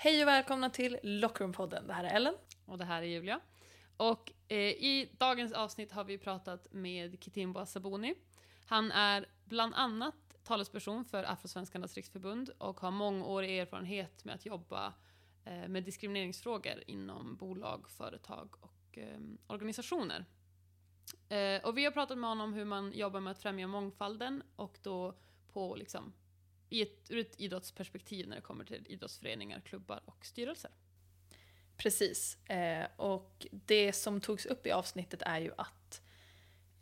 Hej och välkomna till Lockroom-podden. Det här är Ellen. Och det här är Julia. Och eh, i dagens avsnitt har vi pratat med Kitimbo Sabuni. Han är bland annat talesperson för Afrosvenskarnas riksförbund och har mångårig erfarenhet med att jobba eh, med diskrimineringsfrågor inom bolag, företag och eh, organisationer. Eh, och vi har pratat med honom om hur man jobbar med att främja mångfalden och då på liksom i ett, ur ett idrottsperspektiv när det kommer till idrottsföreningar, klubbar och styrelser. Precis. Eh, och det som togs upp i avsnittet är ju att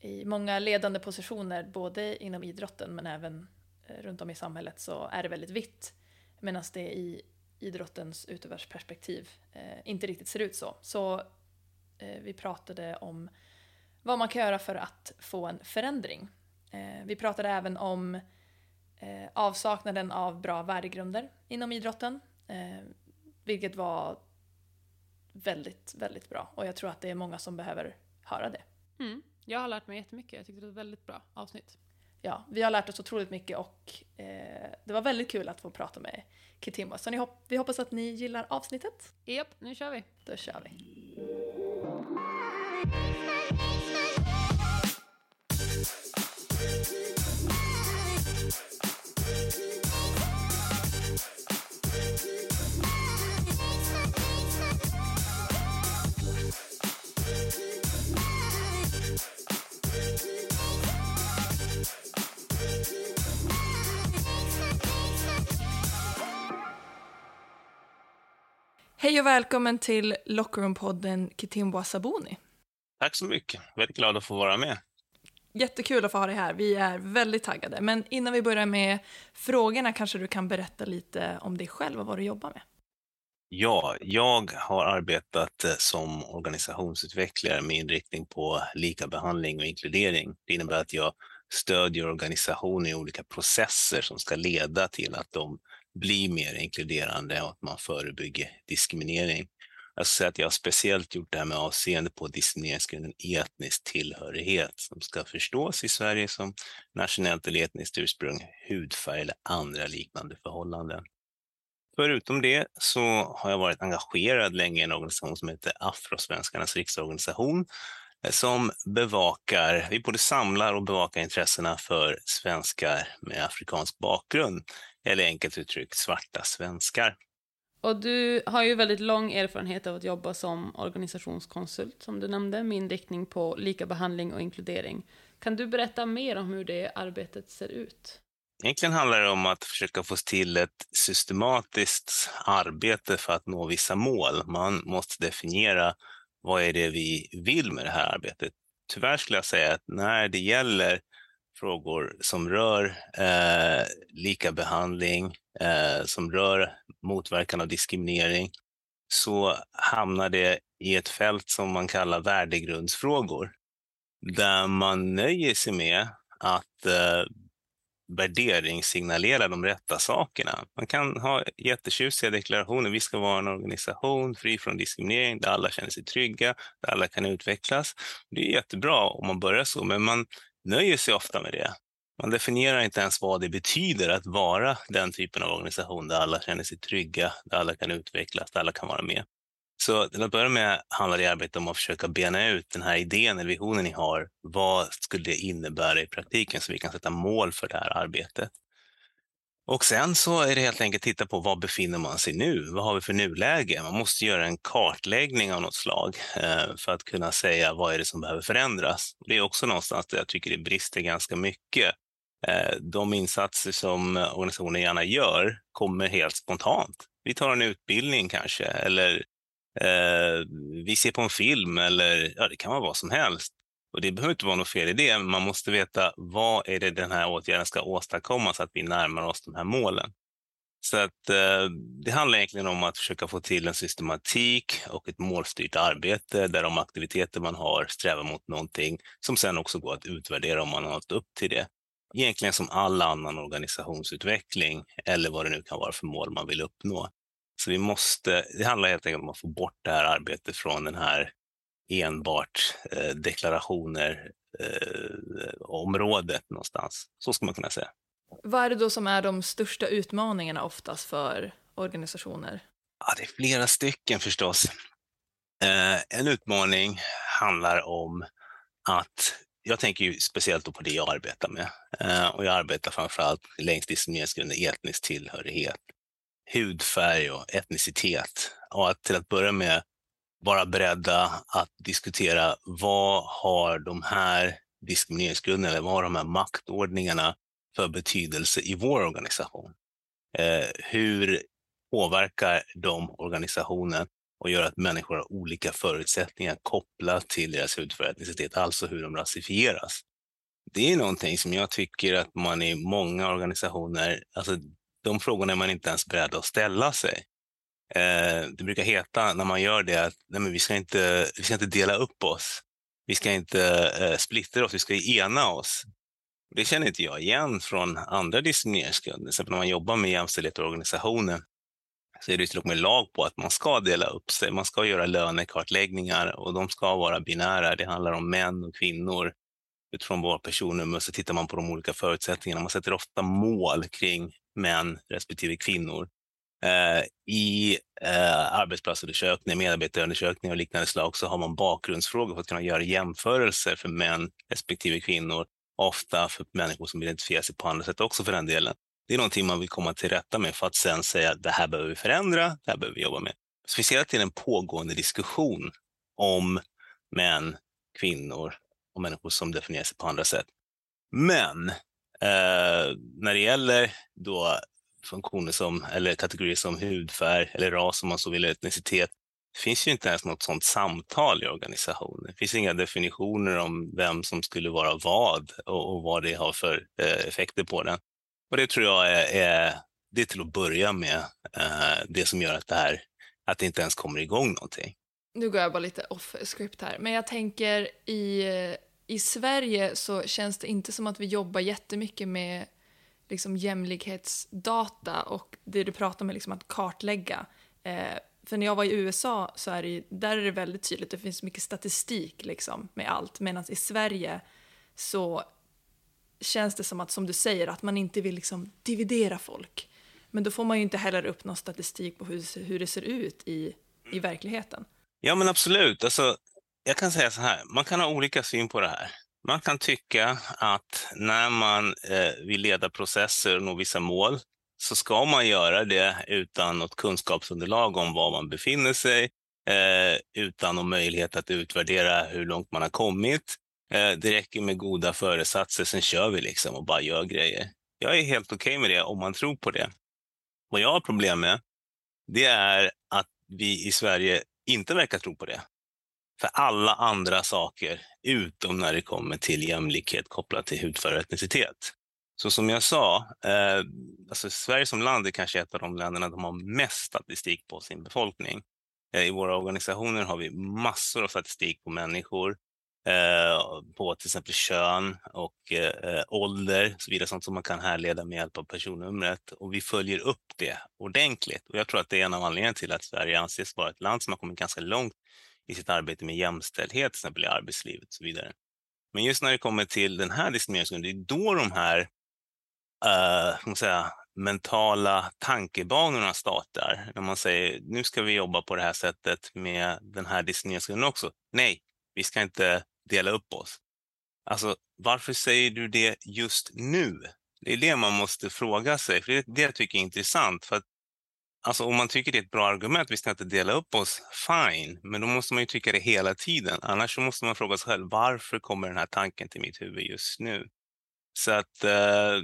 i många ledande positioner, både inom idrotten men även eh, runt om i samhället, så är det väldigt vitt. Medan det i idrottens utövarsperspektiv eh, inte riktigt ser ut så. Så eh, vi pratade om vad man kan göra för att få en förändring. Eh, vi pratade även om eh, avsaknaden av bra värdegrunder inom idrotten, eh, vilket var väldigt, väldigt bra. Och jag tror att det är många som behöver höra det. Mm. Jag har lärt mig jättemycket. Jag tyckte det var ett väldigt bra avsnitt. Ja, vi har lärt oss otroligt mycket och eh, det var väldigt kul att få prata med Kitimbo. Så hop vi hoppas att ni gillar avsnittet. Japp, nu kör vi. Då kör vi. Hej och välkommen till Lockroom-podden Kitimbo Sabuni. Tack så mycket. Väldigt glad att få vara med. Jättekul att få ha dig här. Vi är väldigt taggade. Men innan vi börjar med frågorna kanske du kan berätta lite om dig själv och vad du jobbar med. Ja, jag har arbetat eh, som organisationsutvecklare med inriktning på lika behandling och inkludering. Det innebär att jag stödjer organisationer i olika processer som ska leda till att de bli mer inkluderande och att man förebygger diskriminering. Jag ska säga att jag har speciellt gjort det här med avseende på diskrimineringsgrunden etnisk tillhörighet som ska förstås i Sverige som nationellt eller etniskt ursprung, hudfärg eller andra liknande förhållanden. Förutom det så har jag varit engagerad länge i en organisation som heter Afrosvenskarnas riksorganisation eh, som bevakar, vi både samlar och bevakar intressena för svenskar med afrikansk bakgrund, eller enkelt uttryckt svarta svenskar. Och du har ju väldigt lång erfarenhet av att jobba som organisationskonsult, som du nämnde, med inriktning på lika behandling och inkludering. Kan du berätta mer om hur det arbetet ser ut? Egentligen handlar det om att försöka få till ett systematiskt arbete för att nå vissa mål. Man måste definiera vad är det vi vill med det här arbetet. Tyvärr skulle jag säga att när det gäller frågor som rör eh, lika behandling, eh, som rör motverkan av diskriminering, så hamnar det i ett fält som man kallar värdegrundsfrågor, där man nöjer sig med att eh, värderingssignalera de rätta sakerna. Man kan ha jättetjusiga deklarationer. Vi ska vara en organisation fri från diskriminering, där alla känner sig trygga, där alla kan utvecklas. Det är jättebra om man börjar så, men man nöjer sig ofta med det. Man definierar inte ens vad det betyder att vara den typen av organisation där alla känner sig trygga, där alla kan utvecklas, där alla kan vara med. Så till att börja med handlar det arbetet om att försöka bena ut den här idén eller visionen ni har. Vad skulle det innebära i praktiken så vi kan sätta mål för det här arbetet? Och sen så är det helt enkelt att titta på var befinner man sig nu? Vad har vi för nuläge? Man måste göra en kartläggning av något slag eh, för att kunna säga vad är det som behöver förändras. Det är också någonstans där jag tycker det brister ganska mycket. Eh, de insatser som organisationen gärna gör kommer helt spontant. Vi tar en utbildning kanske, eller eh, vi ser på en film, eller ja, det kan vara vad som helst. Och det behöver inte vara något fel i det, men man måste veta vad är det den här åtgärden ska åstadkomma så att vi närmar oss de här målen. Så att eh, det handlar egentligen om att försöka få till en systematik och ett målstyrt arbete där de aktiviteter man har strävar mot någonting som sen också går att utvärdera om man har nått upp till det. Egentligen som all annan organisationsutveckling eller vad det nu kan vara för mål man vill uppnå. Så vi måste, det handlar helt enkelt om att få bort det här arbetet från den här enbart eh, deklarationer eh, området någonstans. Så ska man kunna säga. Vad är det då som är de största utmaningarna oftast för organisationer? Ja, det är flera stycken förstås. Eh, en utmaning handlar om att jag tänker ju speciellt på det jag arbetar med. Eh, och jag arbetar framförallt längs diskrimineringsgrunden etnisk tillhörighet, hudfärg och etnicitet. Och att till att börja med vara beredda att diskutera vad har de här diskrimineringsgrunderna, eller vad har de här maktordningarna för betydelse i vår organisation? Eh, hur påverkar de organisationen och gör att människor har olika förutsättningar kopplat till deras hudfärg etnicitet, alltså hur de rasifieras. Det är någonting som jag tycker att man i många organisationer, alltså de frågorna är man inte ens beredd att ställa sig. Eh, det brukar heta när man gör det att nej, men vi, ska inte, vi ska inte dela upp oss. Vi ska inte eh, splittra oss, vi ska ena oss. Det känner inte jag igen från andra diskrimineringsgrunder. När man jobbar med jämställdhet i organisationen så är det till och med lag på att man ska dela upp sig. Man ska göra lönekartläggningar och de ska vara binära. Det handlar om män och kvinnor utifrån våra personnummer så tittar man på de olika förutsättningarna. Man sätter ofta mål kring män respektive kvinnor. Eh, I eh, arbetsplatsundersökningar, medarbetarundersökningar och liknande slag så har man bakgrundsfrågor för att kunna göra jämförelser för män respektive kvinnor. Ofta för människor som identifierar sig på andra sätt också för den delen. Det är någonting man vill komma till rätta med för att sen säga att det här behöver vi förändra, det här behöver vi jobba med. Speciellt i en pågående diskussion om män, kvinnor och människor som definierar sig på andra sätt. Men eh, när det gäller då funktioner som, eller kategorier som hudfärg eller ras om man så vill, etnicitet, det finns ju inte ens något sådant samtal i organisationen. Det finns inga definitioner om vem som skulle vara vad och, och vad det har för eh, effekter på den. Och det tror jag är, är det är till att börja med eh, det som gör att det här, att det inte ens kommer igång någonting. Nu går jag bara lite off script här, men jag tänker i, i Sverige så känns det inte som att vi jobbar jättemycket med liksom jämlikhetsdata och det du pratar om är liksom att kartlägga. Eh, för när jag var i USA så är det, där är det väldigt tydligt, det finns mycket statistik liksom med allt, medan i Sverige så känns det som att, som du säger, att man inte vill liksom dividera folk. Men då får man ju inte heller upp någon statistik på hur, hur det ser ut i, i verkligheten. Ja, men absolut. Alltså, jag kan säga så här, man kan ha olika syn på det här. Man kan tycka att när man eh, vill leda processer och nå vissa mål så ska man göra det utan något kunskapsunderlag om var man befinner sig, eh, utan någon möjlighet att utvärdera hur långt man har kommit eh, det räcker med goda föresatser, sen kör vi liksom och bara gör grejer. Jag är helt okej okay med det om man tror på det. Vad jag har problem med, det är att vi i Sverige inte verkar tro på det. För alla andra saker, utom när det kommer till jämlikhet kopplat till hudfärg och etnicitet. Så som jag sa, eh, alltså Sverige som land är kanske ett av de länderna som har mest statistik på sin befolkning. Eh, I våra organisationer har vi massor av statistik på människor Eh, på till exempel kön och eh, ålder, så vidare, sånt som man kan härleda med hjälp av personnumret. Och vi följer upp det ordentligt. Och jag tror att det är en av anledningarna till att Sverige anses vara ett land som har kommit ganska långt i sitt arbete med jämställdhet, till exempel i arbetslivet och så vidare. Men just när det kommer till den här diskrimineringsgrunden, det är då de här uh, säga, mentala tankebanorna startar. När man säger, nu ska vi jobba på det här sättet med den här diskrimineringsgrunden också. Nej, vi ska inte dela upp oss. Alltså, varför säger du det just nu? Det är det man måste fråga sig, för det är det jag tycker är intressant. För att, alltså, om man tycker det är ett bra argument, vi ska inte dela upp oss, fine, men då måste man ju tycka det hela tiden. Annars måste man fråga sig själv, varför kommer den här tanken till mitt huvud just nu? Så att, eh,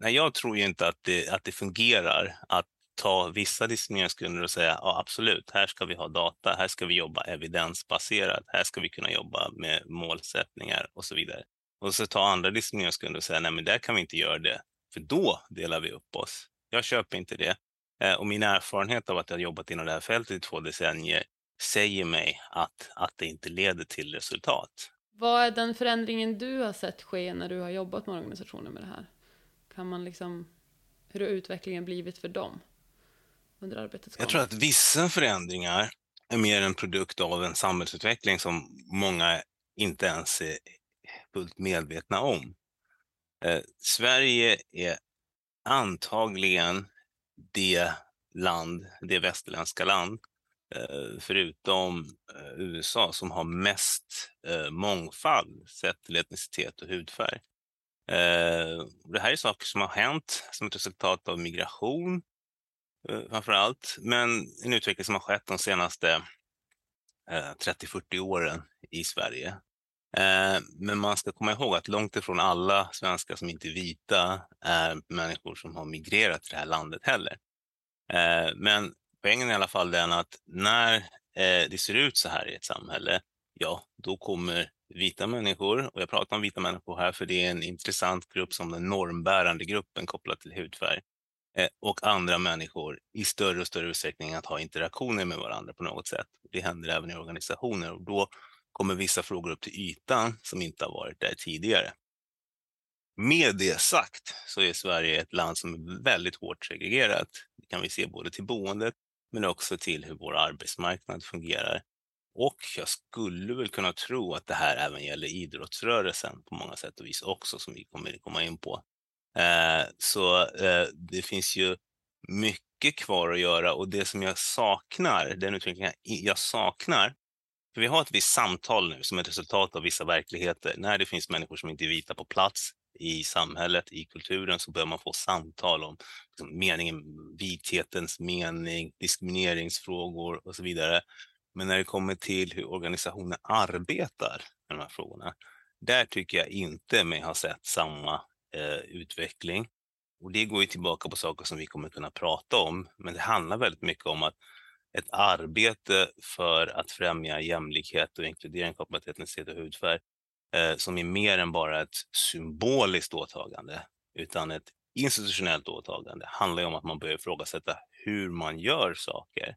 nej, jag tror ju inte att det, att det fungerar att ta vissa diskrimineringsgrunder och säga ja, absolut, här ska vi ha data, här ska vi jobba evidensbaserat, här ska vi kunna jobba med målsättningar och så vidare. Och så ta andra diskrimineringsgrunder och säga nej, men där kan vi inte göra det, för då delar vi upp oss. Jag köper inte det. Eh, och min erfarenhet av att jag jobbat inom det här fältet i två decennier säger mig att, att det inte leder till resultat. Vad är den förändringen du har sett ske när du har jobbat med organisationer med det här? Kan man liksom, hur har utvecklingen blivit för dem? under arbetets gång? Jag tror att vissa förändringar är mer en produkt av en samhällsutveckling som många inte ens är fullt medvetna om. Eh, Sverige är antagligen det land, det västerländska land, eh, förutom eh, USA, som har mest eh, mångfald sett till etnicitet och hudfärg. Det här är saker som har hänt som ett resultat av migration framför allt, men en utveckling som har skett de senaste 30-40 åren i Sverige. Eh, men man ska komma ihåg att långt ifrån alla svenskar som inte är vita är människor som har migrerat till det här landet heller. Eh, men poängen är i alla fall den att när eh, det ser ut så här i ett samhälle, ja, då kommer vita människor, och jag pratar om vita människor här för det är en intressant grupp som den normbärande gruppen kopplat till hudfärg, och andra människor i större och större utsträckning att ha interaktioner med varandra på något sätt. Det händer även i organisationer och då kommer vissa frågor upp till ytan som inte har varit där tidigare. Med det sagt så är Sverige ett land som är väldigt hårt segregerat. Det kan vi se både till boendet men också till hur vår arbetsmarknad fungerar. Och jag skulle väl kunna tro att det här även gäller idrottsrörelsen på många sätt och vis också, som vi kommer att komma in på. Eh, så eh, det finns ju mycket kvar att göra och det som jag saknar, den utvecklingen jag saknar, för vi har ett visst samtal nu som ett resultat av vissa verkligheter. När det finns människor som inte är vita på plats i samhället, i kulturen, så bör man få samtal om liksom, meningen, vithetens mening, diskrimineringsfrågor och så vidare. Men när det kommer till hur organisationer arbetar med de här frågorna, där tycker jag inte mig ha sett samma eh, utveckling. Och det går ju tillbaka på saker som vi kommer kunna prata om, men det handlar väldigt mycket om att ett arbete för att främja jämlikhet och inkludering kopplat till etnicitet och hudfärg eh, som är mer än bara ett symboliskt åtagande, utan ett institutionellt åtagande handlar om att man börjar ifrågasätta hur man gör saker.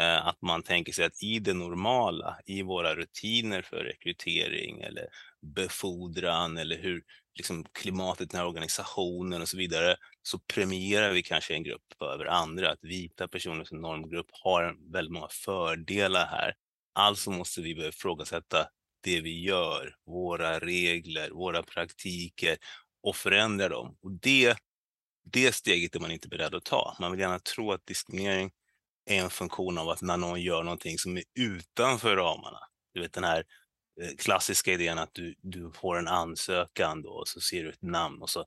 Eh, att man tänker sig att i det normala, i våra rutiner för rekrytering eller befordran eller hur liksom, klimatet i den här organisationen och så vidare, så premierar vi kanske en grupp över andra. Att vita personer som normgrupp har väldigt många fördelar här. Alltså måste vi börja ifrågasätta det vi gör, våra regler, våra praktiker och förändra dem. Och det, det steget är man inte beredd att ta. Man vill gärna tro att diskriminering är en funktion av att när någon gör någonting som är utanför ramarna. Du vet den här klassiska idén att du, du får en ansökan då och så ser du ett namn och så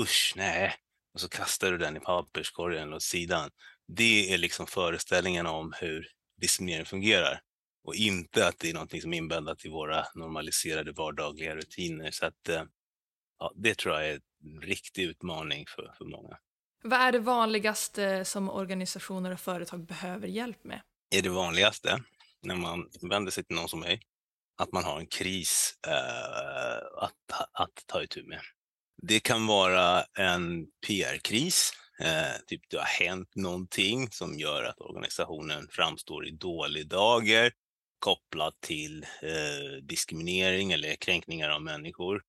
usch, nej, och så kastar du den i papperskorgen åt sidan. Det är liksom föreställningen om hur diskriminering fungerar och inte att det är någonting som är inbäddat i våra normaliserade vardagliga rutiner. Så att, eh, ja, det tror jag är en riktig utmaning för, för många. Vad är det vanligaste som organisationer och företag behöver hjälp med? Är det vanligaste när man vänder sig till någon som mig att man har en kris eh, att, att ta itu med. Det kan vara en PR-kris, eh, typ det har hänt någonting som gör att organisationen framstår i dålig dager kopplat till eh, diskriminering eller kränkningar av människor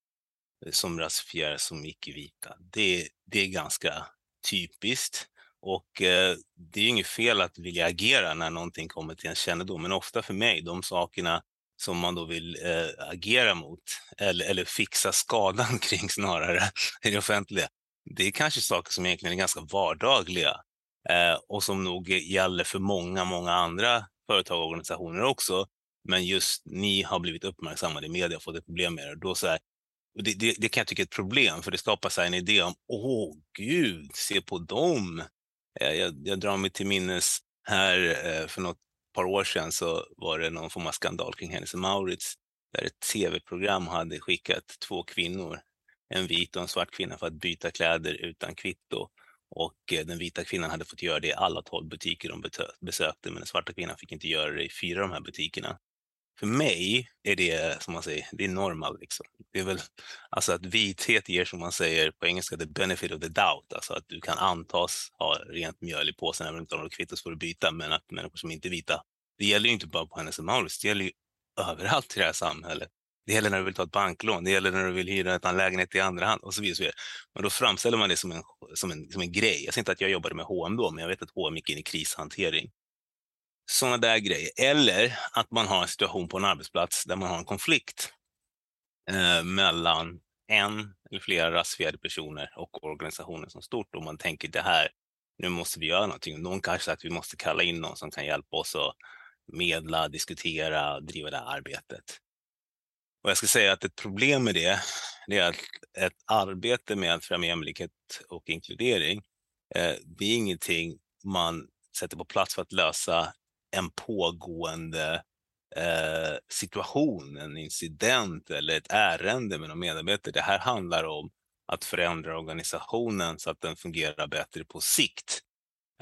eh, som rasifieras som icke-vita. Det, det är ganska typiskt. Och eh, det är inget fel att vilja agera när någonting kommer till en kännedom, men ofta för mig, de sakerna som man då vill eh, agera mot eller, eller fixa skadan kring snarare i det offentliga, det är kanske saker som egentligen är ganska vardagliga eh, och som nog gäller för många, många andra företag och organisationer också. Men just ni har blivit uppmärksammade i media och fått ett problem med det. Då så här, det, det, det, kan jag tycka är ett problem, för det skapar sig en idé om, åh gud, se på dem. Eh, jag, jag drar mig till minnes här eh, för något par år sedan så var det någon form av skandal kring Hennes Maurits där ett tv-program hade skickat två kvinnor, en vit och en svart kvinna, för att byta kläder utan kvitto. Och eh, den vita kvinnan hade fått göra det i alla tolv butiker de besökte, men den svarta kvinnan fick inte göra det i fyra av de här butikerna för mig är det, som man säger, det är normal. Liksom. Det är väl, alltså att vithet ger, som man säger på engelska, the benefit of the doubt. Alltså att du kan antas ha rent mjöl i påsen, även om du inte har något kvitto så får du byta. Men att människor som inte är vita, det gäller ju inte bara på Hennes och Maurits, det gäller ju överallt i det här samhället. Det gäller när du vill ta ett banklån, det gäller när du vill hyra en lägenhet i andra hand och så vidare. Och så vidare. Men då framställer man det som en, som, en, som en grej. Jag säger inte att jag jobbade med H&M då, men jag vet att H&M gick in i krishantering sådana där grejer. Eller att man har en situation på en arbetsplats där man har en konflikt eh, mellan en eller flera rasifierade personer och organisationen som stort och man tänker det här, nu måste vi göra någonting. Någon kanske sagt att vi måste kalla in någon som kan hjälpa oss att medla, diskutera, driva det här arbetet. Och jag ska säga att ett problem med det, det är att ett arbete med att främja jämlikhet och inkludering, eh, det är ingenting man sätter på plats för att lösa en pågående eh, situation, en incident eller ett ärende med någon medarbetare. Det här handlar om att förändra organisationen så att den fungerar bättre på sikt.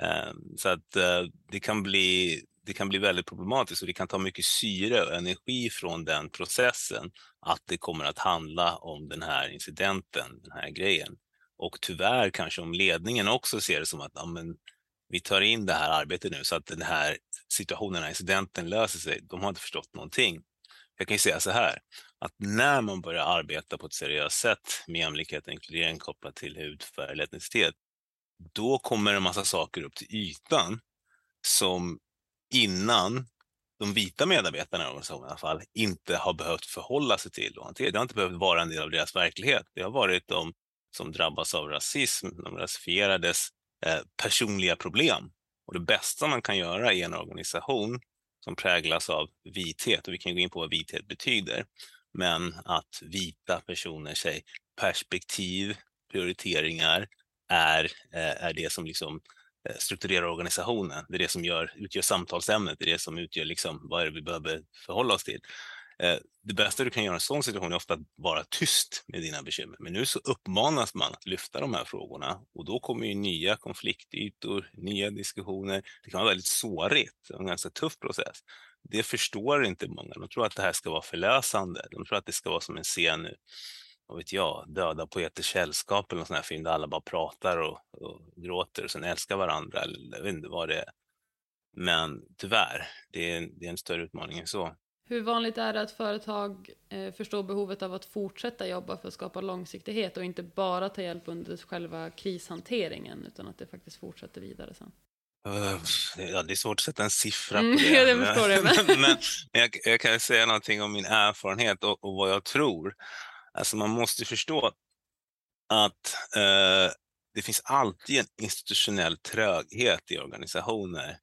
Eh, så att eh, det kan bli det kan bli väldigt problematiskt och det kan ta mycket syre och energi från den processen att det kommer att handla om den här incidenten, den här grejen. Och tyvärr kanske om ledningen också ser det som att ja, men, vi tar in det här arbetet nu så att den här situationen, den här incidenten löser sig. De har inte förstått någonting. Jag kan ju säga så här, att när man börjar arbeta på ett seriöst sätt med jämlikhet och inkludering kopplat till hudfärg eller etnicitet, då kommer en massa saker upp till ytan som innan de vita medarbetarna i organisationen i alla fall inte har behövt förhålla sig till och hantera. Det har inte behövt vara en del av deras verklighet. Det har varit de som drabbas av rasism, de rasifierades Eh, personliga problem. Och det bästa man kan göra i en organisation som präglas av vithet, och vi kan gå in på vad vithet betyder, men att vita personer säger perspektiv, prioriteringar är, eh, är det som liksom eh, strukturerar organisationen. Det är det som gör, utgör samtalsämnet, det är det som utgör liksom, vad är det vi behöver förhålla oss till. Eh, det bästa du kan göra i en sån situation är ofta att vara tyst med dina bekymmer. Men nu så uppmanas man att lyfta de här frågorna och då kommer ju nya konfliktytor, nya diskussioner. Det kan vara väldigt sårigt, en ganska tuff process. Det förstår inte många. De tror att det här ska vara förlösande. De tror att det ska vara som en scen vad vet jag, Döda poeters sällskap eller någon sån här film där alla bara pratar och, och gråter och sen älskar varandra. Eller, jag vet inte vad det är. Men tyvärr, det är, det är en större utmaning än så. Hur vanligt är det att företag eh, förstår behovet av att fortsätta jobba för att skapa långsiktighet och inte bara ta hjälp under själva krishanteringen utan att det faktiskt fortsätter vidare sen? Uh, ja, det är svårt att sätta en siffra på mm, det. det förstår jag. men, men jag, jag, kan säga någonting om min erfarenhet och, och vad jag tror. Alltså man måste förstå att eh, det finns alltid en institutionell tröghet i organisationer.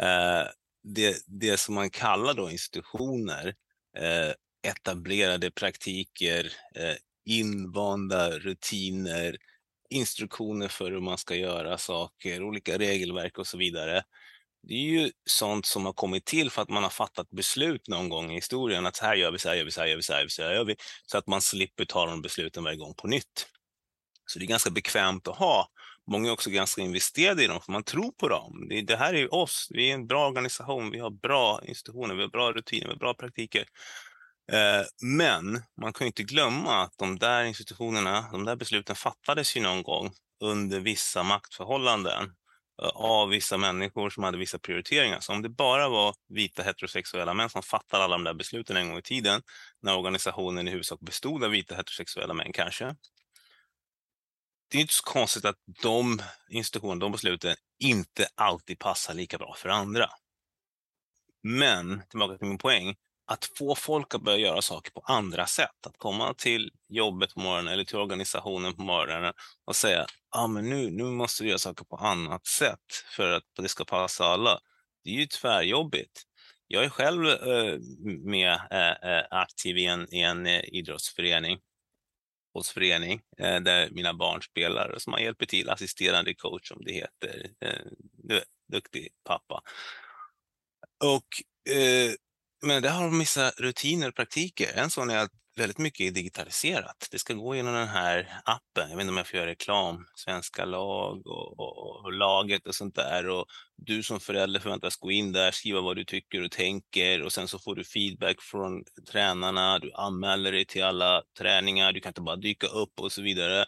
Eh, det, det som man kallar då institutioner, eh, etablerade praktiker, eh, invanda rutiner, instruktioner för hur man ska göra saker, olika regelverk och så vidare det är ju sånt som har kommit till för att man har fattat beslut någon gång i historien att så här gör vi, så här gör vi, så här gör vi, så här gör vi, så här gör vi, så att man slipper ta de besluten varje gång på nytt. Så det är ganska bekvämt att ha. Många är också ganska investerade i dem, för man tror på dem. Det, det här är oss, vi är en bra organisation, vi har bra institutioner, vi har bra rutiner, vi har bra praktiker. Eh, men man kan inte glömma att de där institutionerna, de där besluten fattades ju någon gång under vissa maktförhållanden eh, av vissa människor som hade vissa prioriteringar. Så om det bara var vita heterosexuella män som fattade alla de där besluten en gång i tiden, när organisationen i huvudsak bestod av vita heterosexuella män kanske, det är inte så konstigt att de institutionerna, de besluten, inte alltid passar lika bra för andra. Men, tillbaka till min poäng, att få folk att börja göra saker på andra sätt. Att komma till jobbet på morgonen eller till organisationen på morgonen och säga ah, men nu, nu måste vi göra saker på annat sätt för att det ska passa alla. Det är ju tvärjobbigt. Jag är själv eh, med eh, eh, aktiv i en, i en eh, idrottsförening, fotbollsförening, eh, där mina barn spelar så som man hjälper till, assisterande coach som det heter. Eh, duktig pappa. Och eh, men där har de vissa rutiner och praktiker. En sån är att väldigt mycket är digitaliserat. Det ska gå genom den här appen. Jag vet inte om jag får göra reklam. Svenska lag och, och, och, laget och sånt där. Och du som förälder förväntas gå in där, skriva vad du tycker och tänker och sen så får du feedback från tränarna. Du anmäler dig till alla träningar. Du kan inte bara dyka upp och så vidare.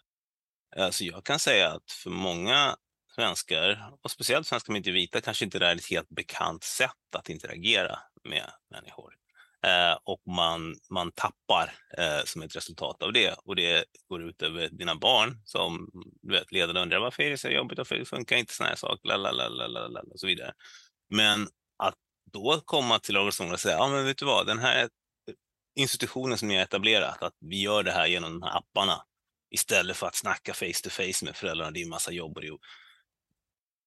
Alltså jag kan säga att för många svenskar, och speciellt svenskar som inte är vita, kanske inte det är ett helt bekant sätt att interagera med människor. Eh, och man, man tappar eh, som ett resultat av det och det går ut över dina barn som du vet, ledarna undrar varför är det så jobbigt, varför funkar inte sådana här saker, lalalala, och så vidare. Men att då komma till organisationen och säga, ja men vet du vad, den här institutionen som ni har etablerat, att vi gör det här genom de här apparna istället för att snacka face to face med föräldrarna, det är en massa jobb och det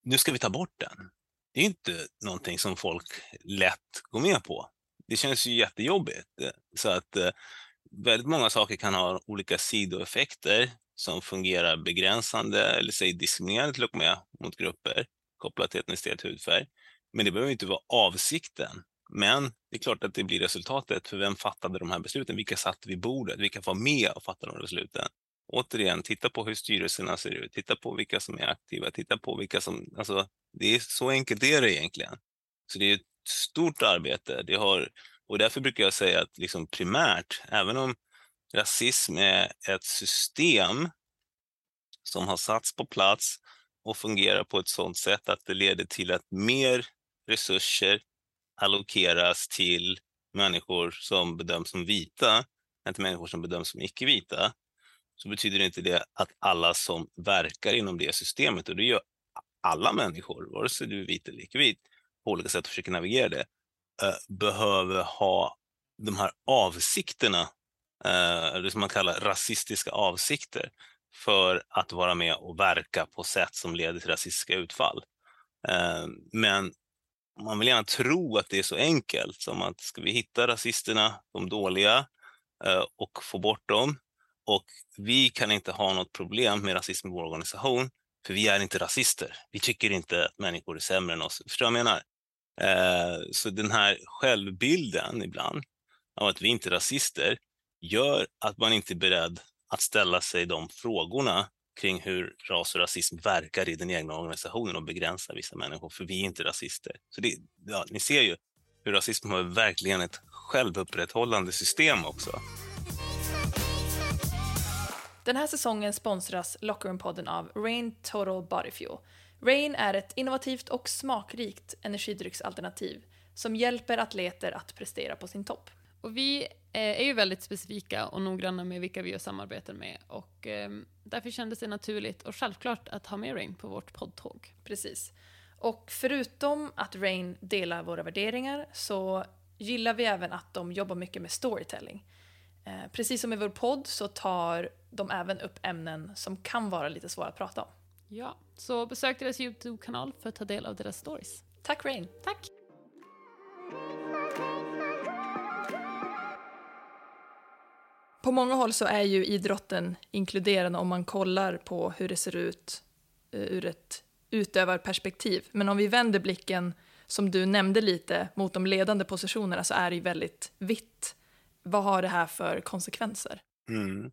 nu ska vi ta bort den. Det är inte någonting som folk lätt går med på. Det känns ju jättejobbigt. Så att eh, väldigt många saker kan ha olika sidoeffekter som fungerar begränsande eller säg diskriminerande till och med mot grupper kopplat till etnicitet hudfärg. Men det behöver inte vara avsikten. Men det är klart att det blir resultatet, för vem fattade de här besluten? Vilka satt vid bordet? Vilka var med och fattade de besluten? Återigen, titta på hur styrelserna ser ut, titta på vilka som är aktiva, titta på vilka som... Alltså, det är, så enkelt är det egentligen. Så det är ett stort arbete. Det har, och därför brukar jag säga att liksom primärt, även om rasism är ett system som har satts på plats och fungerar på ett sådant sätt att det leder till att mer resurser allokeras till människor som bedöms som vita än till människor som bedöms som icke-vita, så betyder inte det att alla som verkar inom det systemet, och det gör alla människor, vare sig du är vit eller icke-vit, på olika sätt och försöker navigera det, eh, behöver ha de här avsikterna, eh, det som man kallar rasistiska avsikter, för att vara med och verka på sätt som leder till rasistiska utfall. Eh, men man vill gärna tro att det är så enkelt som att ska vi hitta rasisterna, de dåliga, eh, och få bort dem, och vi kan inte ha något problem med rasism i vår organisation, för vi är inte rasister. Vi tycker inte att människor är sämre än oss. Förstår du vad jag menar? Eh, så den här självbilden ibland av att vi inte är rasister gör att man inte är beredd att ställa sig de frågorna kring hur ras och rasism verkar i den egna organisationen och begränsar vissa människor, för vi är inte rasister. Så det, ja, ni ser ju hur rasism har verkligen ett självupprätthållande system också. Den här säsongen sponsras Lockerroom-podden av Rain Total Body Fuel. Rain är ett innovativt och smakrikt energidrycksalternativ som hjälper atleter att prestera på sin topp. Och vi eh, är ju väldigt specifika och noggranna med vilka vi gör samarbeten med och eh, därför kändes det naturligt och självklart att ha med Rain på vårt poddtåg. Precis. Och förutom att Rain delar våra värderingar så gillar vi även att de jobbar mycket med storytelling. Eh, precis som i vår podd så tar de även upp ämnen som kan vara lite svåra att prata om. Ja, så besök deras YouTube-kanal för att ta del av deras stories. Tack Rain! Tack! På många håll så är ju idrotten inkluderande om man kollar på hur det ser ut uh, ur ett utövarperspektiv. Men om vi vänder blicken, som du nämnde lite, mot de ledande positionerna så är det ju väldigt vitt vad har det här för konsekvenser? Mm.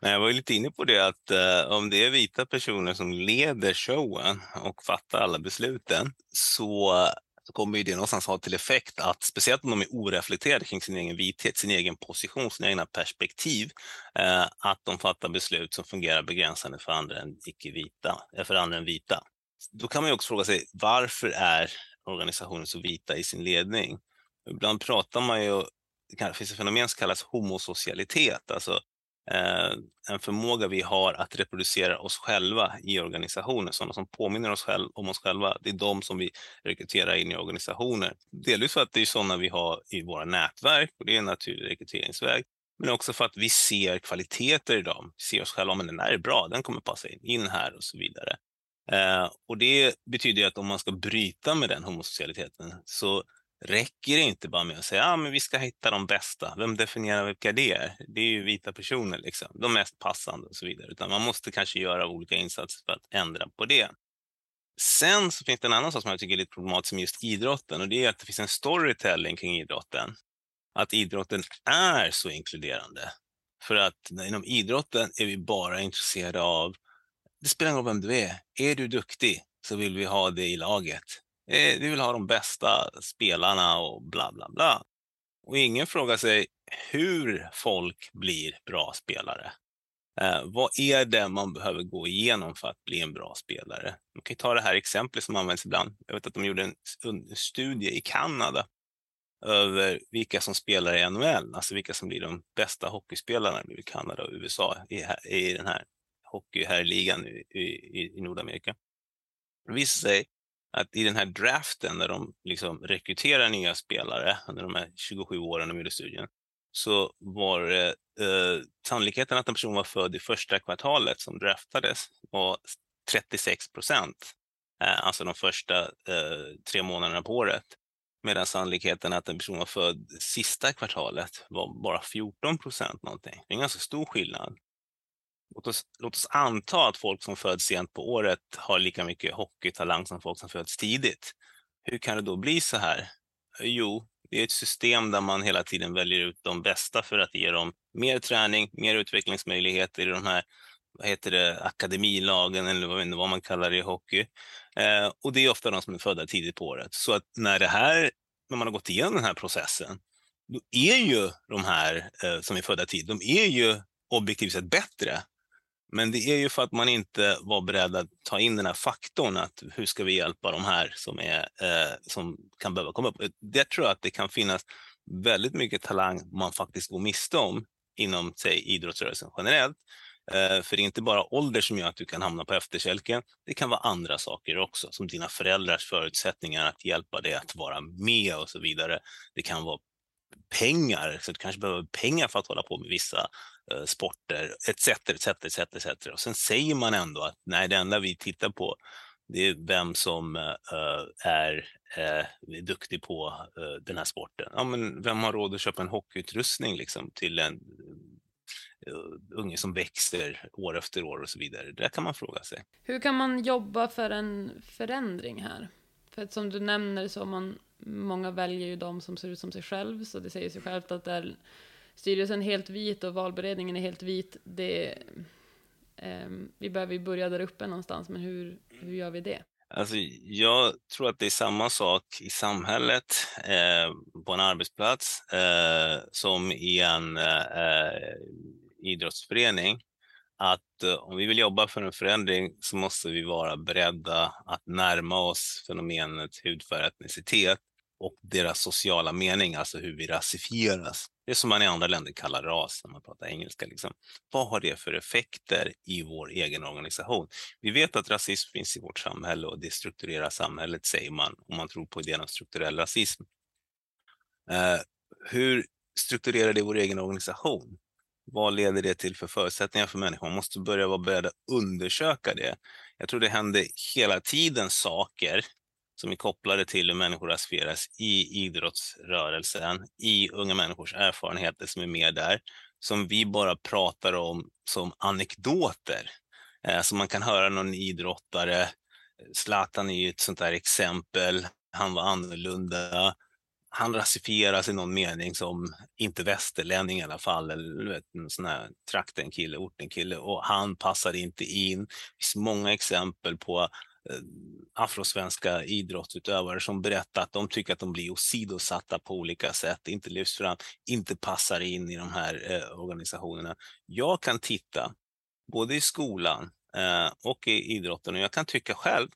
Jag var ju lite inne på det att eh, om det är vita personer som leder showen och fattar alla besluten så, kommer ju det någonstans ha till effekt att speciellt om de är oreflekterade kring sin egen vithet, sin egen position, sina egna perspektiv, eh, att de fattar beslut som fungerar begränsande för andra än icke-vita, eh, för andra än vita. Då kan man ju också fråga sig varför är organisationen så vita i sin ledning? Ibland pratar man ju det finns ett fenomen som kallas homosocialitet, alltså Eh, en förmåga vi har att reproducera oss själva i organisationer, sådana som påminner oss själv, om oss själva, det är de som vi rekryterar in i organisationer. Delvis för att det är sådana vi har i våra nätverk och det är en naturlig rekryteringsväg, men också för att vi ser kvaliteter i dem. Vi ser oss själva, men den här är bra, den kommer passa in, in här och så vidare. Eh, och det betyder att om man ska bryta med den homosocialiteten så räcker det inte bara med att säga att ah, vi ska hitta de bästa. Vem definierar vilka det är? Det är ju vita personer, liksom. de mest passande och så vidare. Utan man måste kanske göra olika insatser för att ändra på det. Sen så finns det en annan sak som jag tycker är lite problematisk med just idrotten och det är att det finns en storytelling kring idrotten. Att idrotten är så inkluderande. För att inom idrotten är vi bara intresserade av, det spelar ingen roll vem du är, är du duktig så vill vi ha det i laget. Eh, vi vill ha de bästa spelarna och bla bla bla. Och ingen frågar sig hur folk blir bra spelare. Eh, vad är det man behöver gå igenom för att bli en bra spelare? Man kan ta det här exemplet som används ibland. Jag vet att de gjorde en, en studie i Kanada över vilka som spelar i NHL, alltså vilka som blir de bästa hockeyspelarna i Kanada och USA i, i den här hockeyherrligan i, i, i Nordamerika. Det visar sig att i den här draften när de liksom rekryterar nya spelare under de här 27 åren de gjorde studien, så var det eh, sannolikheten att en person var född i första kvartalet som draftades var 36 procent. eh, alltså de första eh, tre månaderna på året. Medan sannolikheten att en person var född sista kvartalet var bara 14 procent någonting. Det är en ganska stor skillnad. Låt oss, låt oss anta att folk som föds sent på året har lika mycket hockeytalang som folk som föds tidigt. Hur kan det då bli så här? Jo, det är ett system där man hela tiden väljer ut de bästa för att ge dem mer träning, mer utvecklingsmöjligheter i de här vad heter det, akademilagen eller vad man kallar det i hockey. Eh, och det är ofta de som är födda tidigt på året. Så att när det här, när man har gått igenom den här processen, då är ju de här eh, som är födda tidigt, de är ju objektivt sett bättre men det är ju för att man inte var beredd att ta in den här faktorn att hur ska vi hjälpa de här som, är, eh, som kan behöva komma upp. Det tror jag att det kan finnas väldigt mycket talang man faktiskt går miste om inom säg, idrottsrörelsen generellt. Eh, för det är inte bara ålder som gör att du kan hamna på efterkälken. Det kan vara andra saker också, som dina föräldrars förutsättningar att hjälpa dig att vara med och så vidare. Det kan vara pengar, så du kanske behöver pengar för att hålla på med vissa Eh, sporter etc. etc, etc, etc. Och sen säger man ändå att nej, det enda vi tittar på det är vem som uh, är uh, duktig på uh, den här sporten. Ja, men vem har råd att köpa en hockeyutrustning liksom, till en unge som växer år efter år och så vidare. Det kan man fråga sig. Hur kan man jobba för en förändring här? För att som du nämner så man, många väljer ju de som ser ut som sig själv, så det säger sig självt att det är styrelsen helt vit och valberedningen är helt vit, det, eh, vi behöver ju börja där uppe någonstans, men hur, hur gör vi det? Alltså, jag tror att det är samma sak i samhället, eh, på en arbetsplats, eh, som i en eh, idrottsförening. Att eh, om vi vill jobba för en förändring så måste vi vara beredda att närma oss fenomenet hudfärg, etnicitet och deras sociala mening, alltså hur vi rasifieras. Det som man i andra länder kallar ras när man pratar engelska. Liksom. Vad har det för effekter i vår egen organisation? Vi vet att rasism finns i vårt samhälle och det strukturerar samhället, säger man, om man tror på idén om strukturell rasism. Eh, hur strukturerar det vår egen organisation? Vad leder det till för förutsättningar för människor? Man måste börja vara beredd att undersöka det. Jag tror det händer hela tiden saker som är kopplade till hur människor rasifieras i idrottsrörelsen, i unga människors erfarenheter som är med där, som vi bara pratar om som anekdoter. Eh, som man kan höra någon idrottare, eh, Zlatan är ju ett sånt där exempel, han var annorlunda, han rasifieras i någon mening som inte västerlänning i alla fall, eller vet, en sån här traktenkille, ortenkille, och han passar inte in. Det finns många exempel på Eh, afrosvenska idrottsutövare som berättar att de tycker att de blir åsidosatta på olika sätt, inte lyfts fram, inte passar in i de här eh, organisationerna. Jag kan titta både i skolan eh, och i idrotten och jag kan tycka själv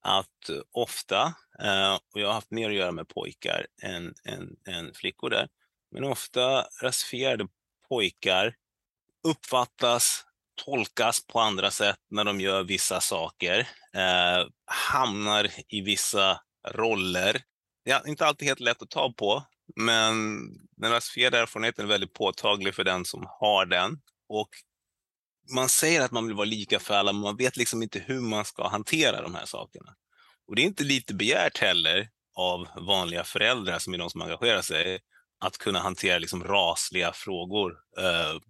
att ofta, eh, och jag har haft mer att göra med pojkar än, än, än flickor där, men ofta rasifierade pojkar uppfattas tolkas på andra sätt när de gör vissa saker, eh, hamnar i vissa roller. Det är inte alltid helt lätt att ta på, men den rasifierade erfarenheten är väldigt påtaglig för den som har den. Och man säger att man vill vara lika för alla, men man vet liksom inte hur man ska hantera de här sakerna. Och det är inte lite begärt heller av vanliga föräldrar som är de som engagerar sig, att kunna hantera liksom rasliga frågor eh,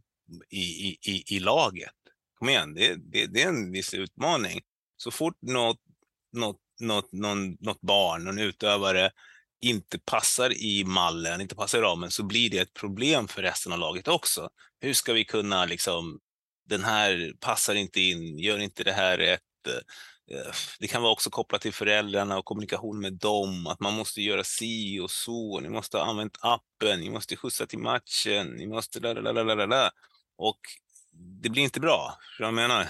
i, i, i, laget. Kom igen, det, det, det är en viss utmaning. Så fort något, något, något, någon, något barn, någon utövare inte passar i mallen, inte passar i ramen, så blir det ett problem för resten av laget också. Hur ska vi kunna liksom, den här passar inte in, gör inte det här rätt. Eh, det kan vara också kopplat till föräldrarna och kommunikation med dem, att man måste göra si och så, ni måste ha använt appen, ni måste skjutsa till matchen, ni måste... Lalalala. Och det blir inte bra. Jag menar,